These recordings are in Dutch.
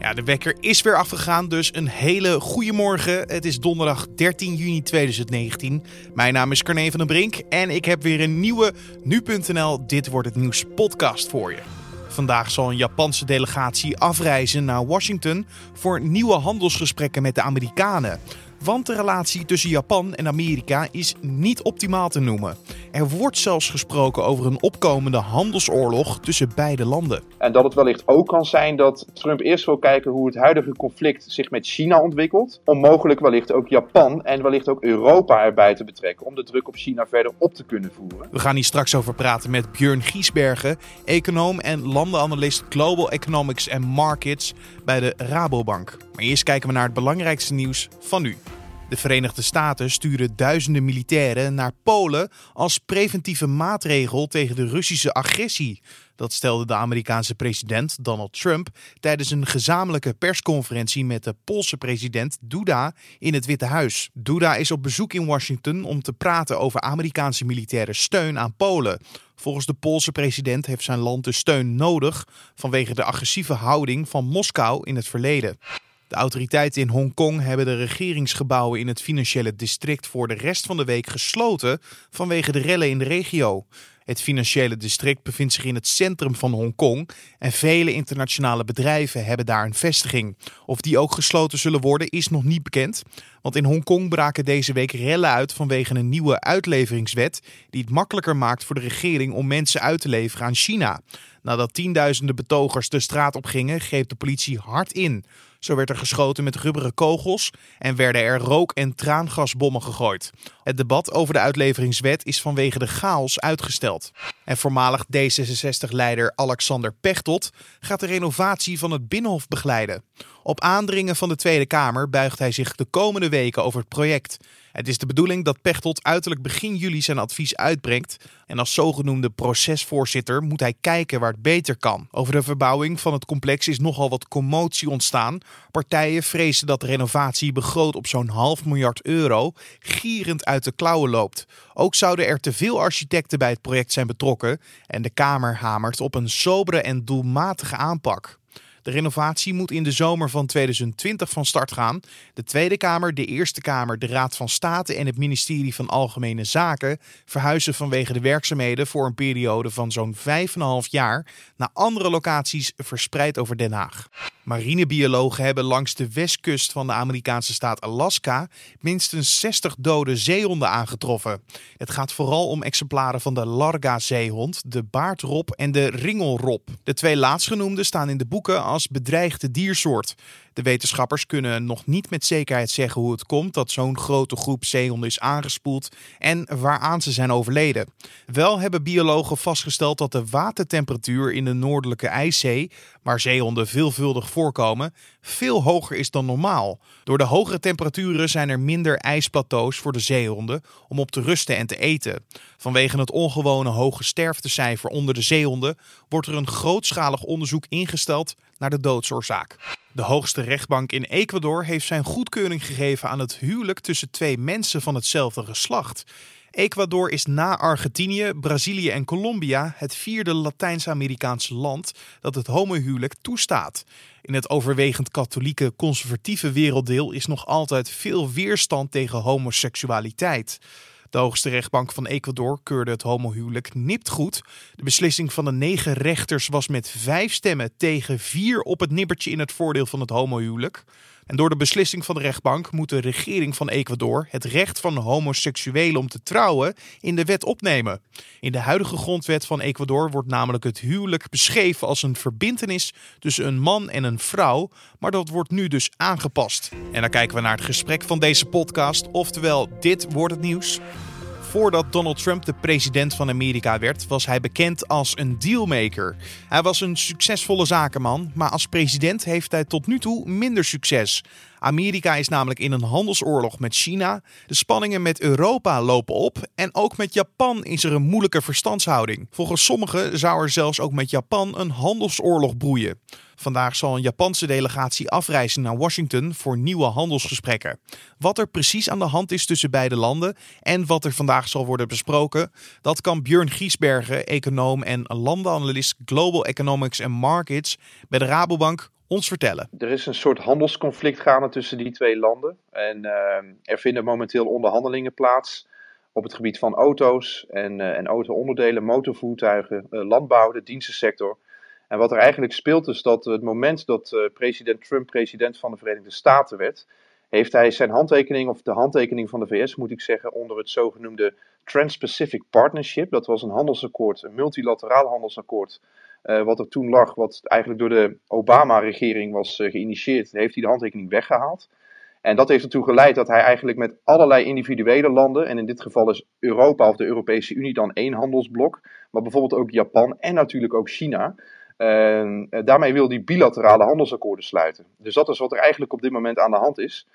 Ja, de wekker is weer afgegaan, dus een hele goede morgen. Het is donderdag 13 juni 2019. Mijn naam is Carne van den Brink en ik heb weer een nieuwe Nu.nl Dit Wordt Het Nieuws podcast voor je. Vandaag zal een Japanse delegatie afreizen naar Washington voor nieuwe handelsgesprekken met de Amerikanen. Want de relatie tussen Japan en Amerika is niet optimaal te noemen. Er wordt zelfs gesproken over een opkomende handelsoorlog tussen beide landen. En dat het wellicht ook kan zijn dat Trump eerst wil kijken hoe het huidige conflict zich met China ontwikkelt. Om mogelijk wellicht ook Japan en wellicht ook Europa erbij te betrekken. Om de druk op China verder op te kunnen voeren. We gaan hier straks over praten met Björn Giesbergen, econoom en landenanalist Global Economics and Markets bij de Rabobank. Maar eerst kijken we naar het belangrijkste nieuws van nu. De Verenigde Staten sturen duizenden militairen naar Polen als preventieve maatregel tegen de Russische agressie. Dat stelde de Amerikaanse president Donald Trump tijdens een gezamenlijke persconferentie met de Poolse president Duda in het Witte Huis. Duda is op bezoek in Washington om te praten over Amerikaanse militaire steun aan Polen. Volgens de Poolse president heeft zijn land de steun nodig vanwege de agressieve houding van Moskou in het verleden. De autoriteiten in Hongkong hebben de regeringsgebouwen in het financiële district voor de rest van de week gesloten vanwege de rellen in de regio. Het financiële district bevindt zich in het centrum van Hongkong en vele internationale bedrijven hebben daar een vestiging. Of die ook gesloten zullen worden is nog niet bekend, want in Hongkong braken deze week rellen uit vanwege een nieuwe uitleveringswet die het makkelijker maakt voor de regering om mensen uit te leveren aan China. Nadat tienduizenden betogers de straat op gingen, greep de politie hard in. Zo werd er geschoten met rubberen kogels en werden er rook- en traangasbommen gegooid. Het debat over de uitleveringswet is vanwege de chaos uitgesteld. En voormalig D66-leider Alexander Pechtold gaat de renovatie van het Binnenhof begeleiden. Op aandringen van de Tweede Kamer buigt hij zich de komende weken over het project. Het is de bedoeling dat Pechtold uiterlijk begin juli zijn advies uitbrengt. En als zogenoemde procesvoorzitter moet hij kijken waar het beter kan. Over de verbouwing van het complex is nogal wat commotie ontstaan. Partijen vrezen dat de renovatie begroot op zo'n half miljard euro gierend uit de klauwen loopt. Ook zouden er te veel architecten bij het project zijn betrokken. En de Kamer hamert op een sobere en doelmatige aanpak. De renovatie moet in de zomer van 2020 van start gaan. De Tweede Kamer, de Eerste Kamer, de Raad van State en het ministerie van Algemene Zaken verhuizen vanwege de werkzaamheden voor een periode van zo'n 5,5 jaar naar andere locaties verspreid over Den Haag. Marinebiologen hebben langs de westkust van de Amerikaanse staat Alaska minstens 60 dode zeehonden aangetroffen. Het gaat vooral om exemplaren van de Larga-zeehond, de baardrop en de ringelrop. De twee laatstgenoemde staan in de boeken als bedreigde diersoort. De wetenschappers kunnen nog niet met zekerheid zeggen hoe het komt dat zo'n grote groep zeehonden is aangespoeld en waaraan ze zijn overleden. Wel hebben biologen vastgesteld dat de watertemperatuur in de noordelijke IJszee, waar zeehonden veelvuldig voorkomen, veel hoger is dan normaal. Door de hogere temperaturen zijn er minder ijsplateaus voor de zeehonden om op te rusten en te eten. Vanwege het ongewone hoge sterftecijfer onder de zeehonden wordt er een grootschalig onderzoek ingesteld naar de doodsoorzaak. De hoogste rechtbank in Ecuador heeft zijn goedkeuring gegeven aan het huwelijk tussen twee mensen van hetzelfde geslacht. Ecuador is na Argentinië, Brazilië en Colombia het vierde Latijns-Amerikaanse land dat het homohuwelijk toestaat. In het overwegend katholieke conservatieve werelddeel is nog altijd veel weerstand tegen homoseksualiteit. De hoogste rechtbank van Ecuador keurde het homohuwelijk nipt goed. De beslissing van de negen rechters was met vijf stemmen tegen vier op het nippertje in het voordeel van het homohuwelijk. En door de beslissing van de rechtbank moet de regering van Ecuador het recht van homoseksuelen om te trouwen in de wet opnemen. In de huidige grondwet van Ecuador wordt namelijk het huwelijk beschreven als een verbintenis tussen een man en een vrouw, maar dat wordt nu dus aangepast. En dan kijken we naar het gesprek van deze podcast, oftewel dit wordt het nieuws. Voordat Donald Trump de president van Amerika werd, was hij bekend als een dealmaker. Hij was een succesvolle zakenman, maar als president heeft hij tot nu toe minder succes. Amerika is namelijk in een handelsoorlog met China. De spanningen met Europa lopen op. En ook met Japan is er een moeilijke verstandshouding. Volgens sommigen zou er zelfs ook met Japan een handelsoorlog broeien. Vandaag zal een Japanse delegatie afreizen naar Washington voor nieuwe handelsgesprekken. Wat er precies aan de hand is tussen beide landen en wat er vandaag zal worden besproken, dat kan Björn Giesbergen, econoom en landenanalist Global Economics and Markets bij de Rabobank ons vertellen. Er is een soort handelsconflict gaande tussen die twee landen. En uh, er vinden momenteel onderhandelingen plaats op het gebied van auto's en, uh, en auto-onderdelen, motorvoertuigen, uh, landbouw, de dienstensector. En wat er eigenlijk speelt is dat het moment dat president Trump president van de Verenigde Staten werd, heeft hij zijn handtekening, of de handtekening van de VS moet ik zeggen, onder het zogenoemde Trans-Pacific Partnership. Dat was een handelsakkoord, een multilateraal handelsakkoord, uh, wat er toen lag, wat eigenlijk door de Obama-regering was uh, geïnitieerd, heeft hij de handtekening weggehaald. En dat heeft ertoe geleid dat hij eigenlijk met allerlei individuele landen, en in dit geval is Europa of de Europese Unie dan één handelsblok, maar bijvoorbeeld ook Japan en natuurlijk ook China, uh, daarmee wil hij bilaterale handelsakkoorden sluiten. Dus dat is wat er eigenlijk op dit moment aan de hand is.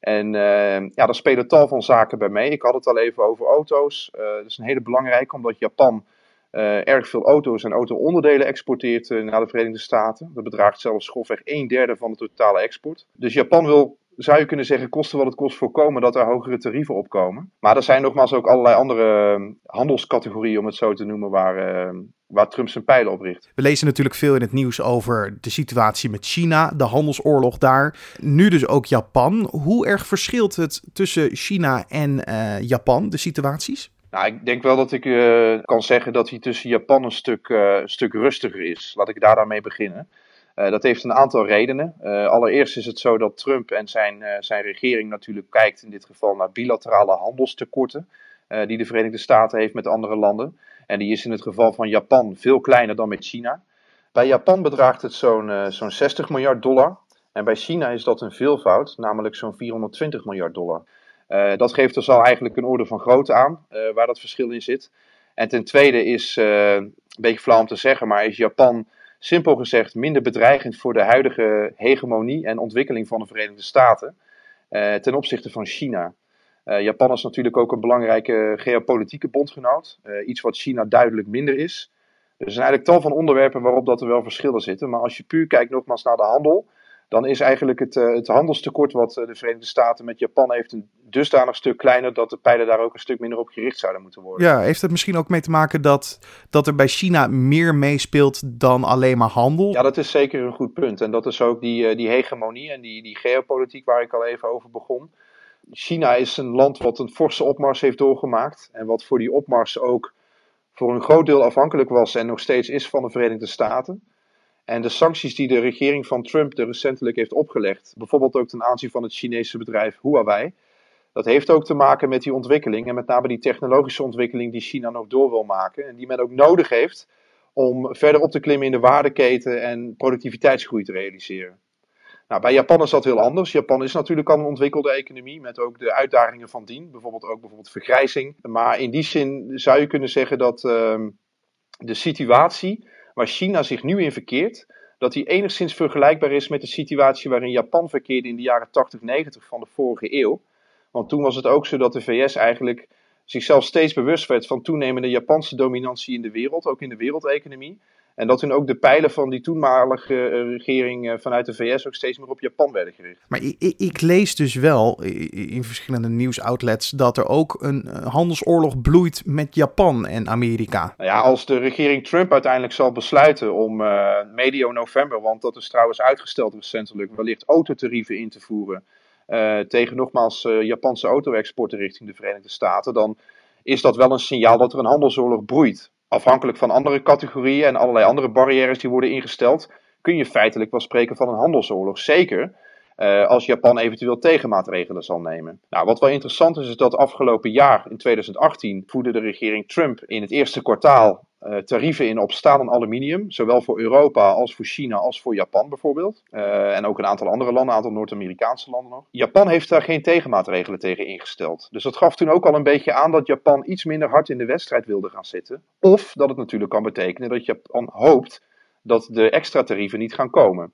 En uh, ja, daar spelen tal van zaken bij mee. Ik had het al even over auto's. Dat is een hele belangrijke, omdat Japan uh, erg veel auto's en auto-onderdelen exporteert naar de Verenigde Staten. Dat bedraagt zelfs grofweg een derde van de totale export. Dus Japan wil zou je kunnen zeggen, kosten wat het kost voorkomen dat er hogere tarieven opkomen. Maar er zijn nogmaals ook allerlei andere handelscategorieën, om het zo te noemen, waar, uh, waar Trump zijn pijlen op richt. We lezen natuurlijk veel in het nieuws over de situatie met China, de handelsoorlog daar. Nu dus ook Japan. Hoe erg verschilt het tussen China en uh, Japan, de situaties? Nou, ik denk wel dat ik uh, kan zeggen dat hij tussen Japan een stuk, een stuk rustiger is. Laat ik daar dan mee beginnen. Uh, dat heeft een aantal redenen. Allereerst is het zo dat Trump en zijn, zijn regering natuurlijk kijkt in dit geval naar bilaterale handelstekorten die de Verenigde Staten heeft met andere landen. En die is in het geval van Japan veel kleiner dan met China. Bij Japan bedraagt het zo'n zo'n 60 miljard dollar. En bij China is dat een veelvoud, namelijk zo'n 420 miljard dollar. Dat geeft dus al eigenlijk een orde van grootte aan waar dat verschil in zit. En ten tweede is, een beetje flauw om te zeggen, maar is Japan simpel gezegd minder bedreigend voor de huidige hegemonie en ontwikkeling van de Verenigde Staten ten opzichte van China. Japan is natuurlijk ook een belangrijke geopolitieke bondgenoot, iets wat China duidelijk minder is. er zijn eigenlijk tal van onderwerpen waarop dat er wel verschillen zitten. Maar als je puur kijkt nogmaals naar de handel, dan is eigenlijk het, uh, het handelstekort wat de Verenigde Staten met Japan heeft een dusdanig stuk kleiner dat de pijlen daar ook een stuk minder op gericht zouden moeten worden. Ja, heeft het misschien ook mee te maken dat, dat er bij China meer meespeelt dan alleen maar handel? Ja, dat is zeker een goed punt. En dat is ook die, die hegemonie en die, die geopolitiek waar ik al even over begon. China is een land wat een forse opmars heeft doorgemaakt en wat voor die opmars ook voor een groot deel afhankelijk was en nog steeds is van de Verenigde Staten. En de sancties die de regering van Trump er recentelijk heeft opgelegd, bijvoorbeeld ook ten aanzien van het Chinese bedrijf Huawei, dat heeft ook te maken met die ontwikkeling en met name die technologische ontwikkeling die China nog door wil maken en die men ook nodig heeft om verder op te klimmen in de waardeketen en productiviteitsgroei te realiseren. Nou, bij Japan is dat heel anders. Japan is natuurlijk al een ontwikkelde economie met ook de uitdagingen van dien, bijvoorbeeld ook bijvoorbeeld vergrijzing. Maar in die zin zou je kunnen zeggen dat uh, de situatie waar China zich nu in verkeert, dat die enigszins vergelijkbaar is met de situatie waarin Japan verkeerde in de jaren 80, 90 van de vorige eeuw. Want toen was het ook zo dat de VS eigenlijk zichzelf steeds bewust werd van toenemende Japanse dominantie in de wereld, ook in de wereldeconomie. En dat toen ook de pijlen van die toenmalige regering vanuit de VS ook steeds meer op Japan werden gericht. Maar ik, ik lees dus wel in verschillende nieuwsoutlets dat er ook een handelsoorlog bloeit met Japan en Amerika. Nou ja, als de regering Trump uiteindelijk zal besluiten om uh, medio november, want dat is trouwens uitgesteld recentelijk, wellicht autotarieven in te voeren. Uh, tegen nogmaals uh, Japanse auto-exporten richting de Verenigde Staten, dan is dat wel een signaal dat er een handelsoorlog broeit afhankelijk van andere categorieën en allerlei andere barrières die worden ingesteld, kun je feitelijk wel spreken van een handelsoorlog. Zeker uh, als Japan eventueel tegenmaatregelen zal nemen. Nou, wat wel interessant is, is dat afgelopen jaar, in 2018, voerde de regering Trump in het eerste kwartaal uh, tarieven in op staal en aluminium. Zowel voor Europa als voor China als voor Japan bijvoorbeeld. Uh, en ook een aantal andere landen, een aantal Noord-Amerikaanse landen nog. Japan heeft daar geen tegenmaatregelen tegen ingesteld. Dus dat gaf toen ook al een beetje aan dat Japan iets minder hard in de wedstrijd wilde gaan zitten. Of dat het natuurlijk kan betekenen dat Japan hoopt dat de extra tarieven niet gaan komen.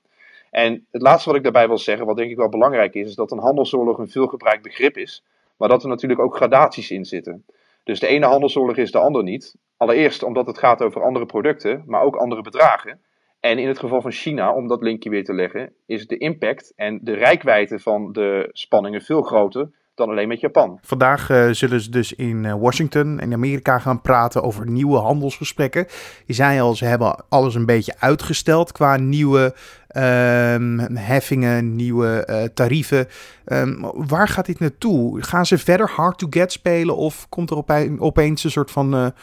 En het laatste wat ik daarbij wil zeggen, wat denk ik wel belangrijk is, is dat een handelsoorlog een veelgebruikt begrip is. Maar dat er natuurlijk ook gradaties in zitten. Dus de ene handelsoorlog is de ander niet. Allereerst omdat het gaat over andere producten, maar ook andere bedragen. En in het geval van China, om dat linkje weer te leggen, is de impact en de rijkwijde van de spanningen veel groter dan alleen met Japan. Vandaag uh, zullen ze dus in Washington in Amerika gaan praten over nieuwe handelsgesprekken. Je zei al, ze hebben alles een beetje uitgesteld qua nieuwe um, heffingen, nieuwe uh, tarieven. Um, waar gaat dit naartoe? Gaan ze verder hard to get spelen of komt er opeens een soort van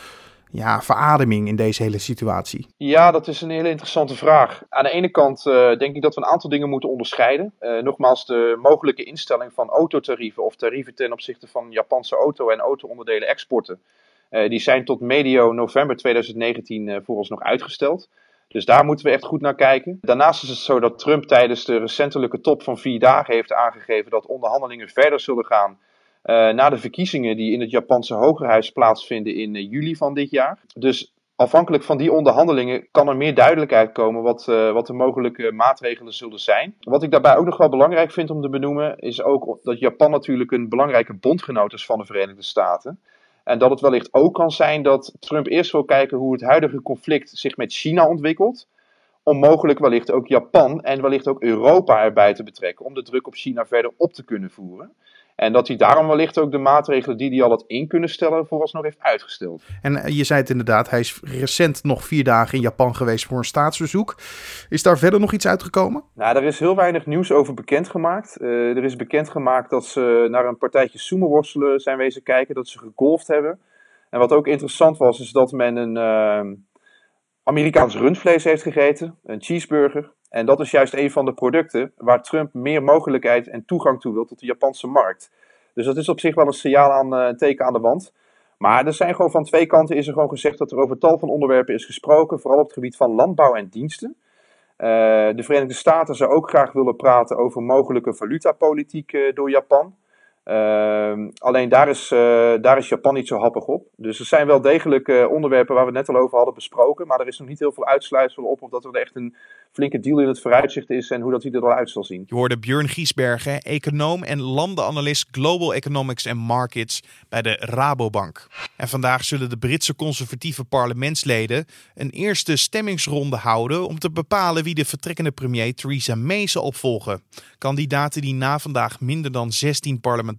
ja, verademing in deze hele situatie? Ja, dat is een hele interessante vraag. Aan de ene kant uh, denk ik dat we een aantal dingen moeten onderscheiden. nogmaals, de mogelijke instelling van autotarieven of tarieven ten opzichte van Japanse auto- en auto-onderdelen exporten. die zijn tot medio november 2019 voor ons nog uitgesteld. Dus daar moeten we echt goed naar kijken. Daarnaast is het zo dat Trump tijdens de recentelijke top van vier dagen heeft aangegeven dat onderhandelingen verder zullen gaan na de verkiezingen die in het Japanse Hogerhuis plaatsvinden in uh, juli van dit jaar. Dus afhankelijk van die onderhandelingen kan er meer duidelijkheid komen wat, uh, wat de mogelijke maatregelen zullen zijn. Wat ik daarbij ook nog wel belangrijk vind om te benoemen, is ook dat Japan natuurlijk een belangrijke bondgenoot is van de Verenigde Staten. En dat het wellicht ook kan zijn dat Trump eerst wil kijken hoe het huidige conflict zich met China ontwikkelt. Om mogelijk wellicht ook Japan en wellicht ook Europa erbij te betrekken. Om de druk op China verder op te kunnen voeren. En dat hij daarom wellicht ook de maatregelen die hij al had in kunnen stellen, vooralsnog heeft uitgesteld. En eh, je zei het inderdaad, hij is recent nog vier dagen in Japan geweest voor een staatsbezoek. Is daar verder nog iets uitgekomen? Nou, er is heel weinig nieuws over bekendgemaakt. Uh, er is bekendgemaakt dat ze naar een partijtje sumo-worstelen zijn wezen kijken, dat ze gegolfd hebben. En wat ook interessant was, is dat men een uh, Amerikaans rundvlees heeft gegeten, een cheeseburger. En dat is juist een van de producten waar Trump meer mogelijkheid en toegang toe wil tot de Japanse markt. Dus dat is op zich wel een signaal aan eh, een teken aan de wand. Maar er zijn gewoon van twee kanten is er gewoon gezegd dat er over tal van onderwerpen is gesproken, vooral op het gebied van landbouw en diensten. Uh, de Verenigde Staten zou ook graag willen praten over mogelijke valutapolitiek uh, door Japan. Uh, alleen daar is, uh, daar is Japan niet zo happig op. Dus er zijn wel degelijk uh, onderwerpen waar we het net al over hadden besproken. Maar er is nog niet heel veel uitsluitsel op of dat er echt een flinke deal in het vooruitzicht is en hoe dat hij er al uit zal zien. Je hoorde Björn Giesbergen, econoom en landenanalist Global Economics and Markets bij de Rabobank. En vandaag zullen de Britse conservatieve parlementsleden een eerste stemmingsronde houden om te bepalen wie de vertrekkende premier Theresa May zal opvolgen. Kandidaten die na vandaag minder dan 16 parlementariërs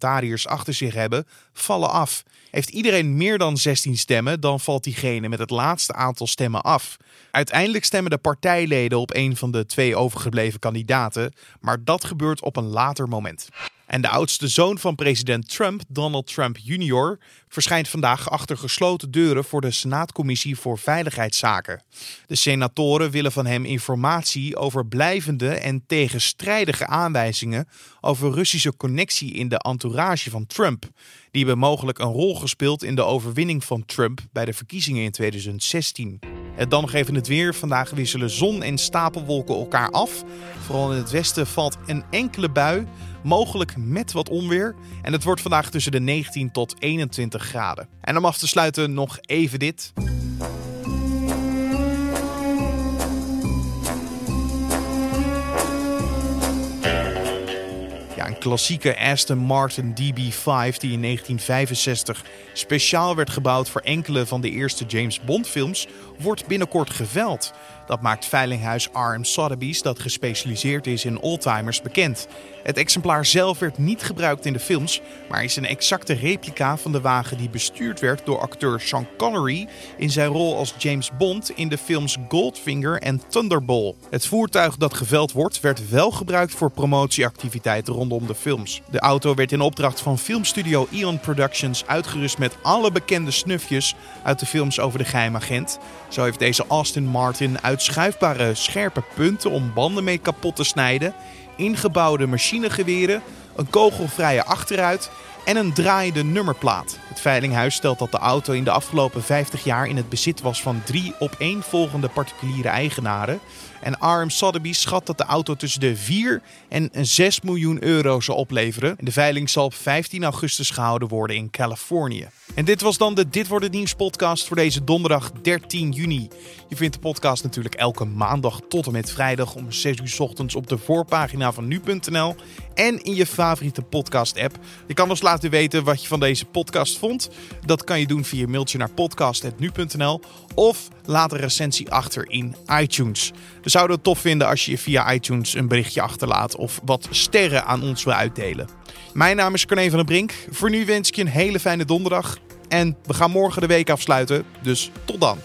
achter zich hebben, vallen af. Heeft iedereen meer dan 16 stemmen, dan valt diegene met het laatste aantal stemmen af. Uiteindelijk stemmen de partijleden op een van de twee overgebleven kandidaten, maar dat gebeurt op een later moment. En de oudste zoon van president Trump, Donald Trump Jr., verschijnt vandaag achter gesloten deuren voor de Senaatcommissie voor Veiligheidszaken. De senatoren willen van hem informatie over blijvende en tegenstrijdige aanwijzingen over Russische connectie in de entourage van Trump. Die hebben mogelijk een rol gespeeld in de overwinning van Trump bij de verkiezingen in 2016. En dan nog het weer. Vandaag wisselen zon en stapelwolken elkaar af. Vooral in het westen valt een enkele bui mogelijk met wat onweer. En het wordt vandaag tussen de 19 tot 21 graden. En om af te sluiten nog even dit. Een klassieke Aston Martin DB5 die in 1965 speciaal werd gebouwd voor enkele van de eerste James Bond films, wordt binnenkort geveld. Dat maakt veilinghuis RM Sotheby's, dat gespecialiseerd is in oldtimers, bekend. Het exemplaar zelf werd niet gebruikt in de films, maar is een exacte replica van de wagen die bestuurd werd door acteur Sean Connery in zijn rol als James Bond in de films Goldfinger en Thunderball. Het voertuig dat geveld wordt, werd wel gebruikt voor promotieactiviteiten rondom de films. De auto werd in opdracht van filmstudio Eon Productions uitgerust met alle bekende snufjes uit de films over de geheimagent. Zo heeft deze Aston Martin uitschuifbare scherpe punten om banden mee kapot te snijden, ingebouwde machinegeweren, een kogelvrije achteruit en een draaiende nummerplaat. Het veilinghuis stelt dat de auto in de afgelopen 50 jaar in het bezit was van drie opeenvolgende particuliere eigenaren. En RM Sotheby's schat dat de auto tussen de 4 en 6 miljoen euro zal opleveren. De veiling zal op 15 augustus gehouden worden in Californië. En dit was dan de Dit wordt het nieuws podcast voor deze donderdag 13 juni. Je vindt de podcast natuurlijk elke maandag tot en met vrijdag om 6 uur ochtends op de voorpagina van nu.nl en in je favoriete podcast app. Je kan ons laten weten wat je van deze podcast vond? Dat kan je doen via mailtje naar podcast.nu.nl of laat een recensie achter in iTunes. We zouden het tof vinden als je je via iTunes een berichtje achterlaat of wat sterren aan ons wil uitdelen. Mijn naam is Corné van den Brink. Voor nu wens ik je een hele fijne donderdag. En we gaan morgen de week afsluiten, dus tot dan.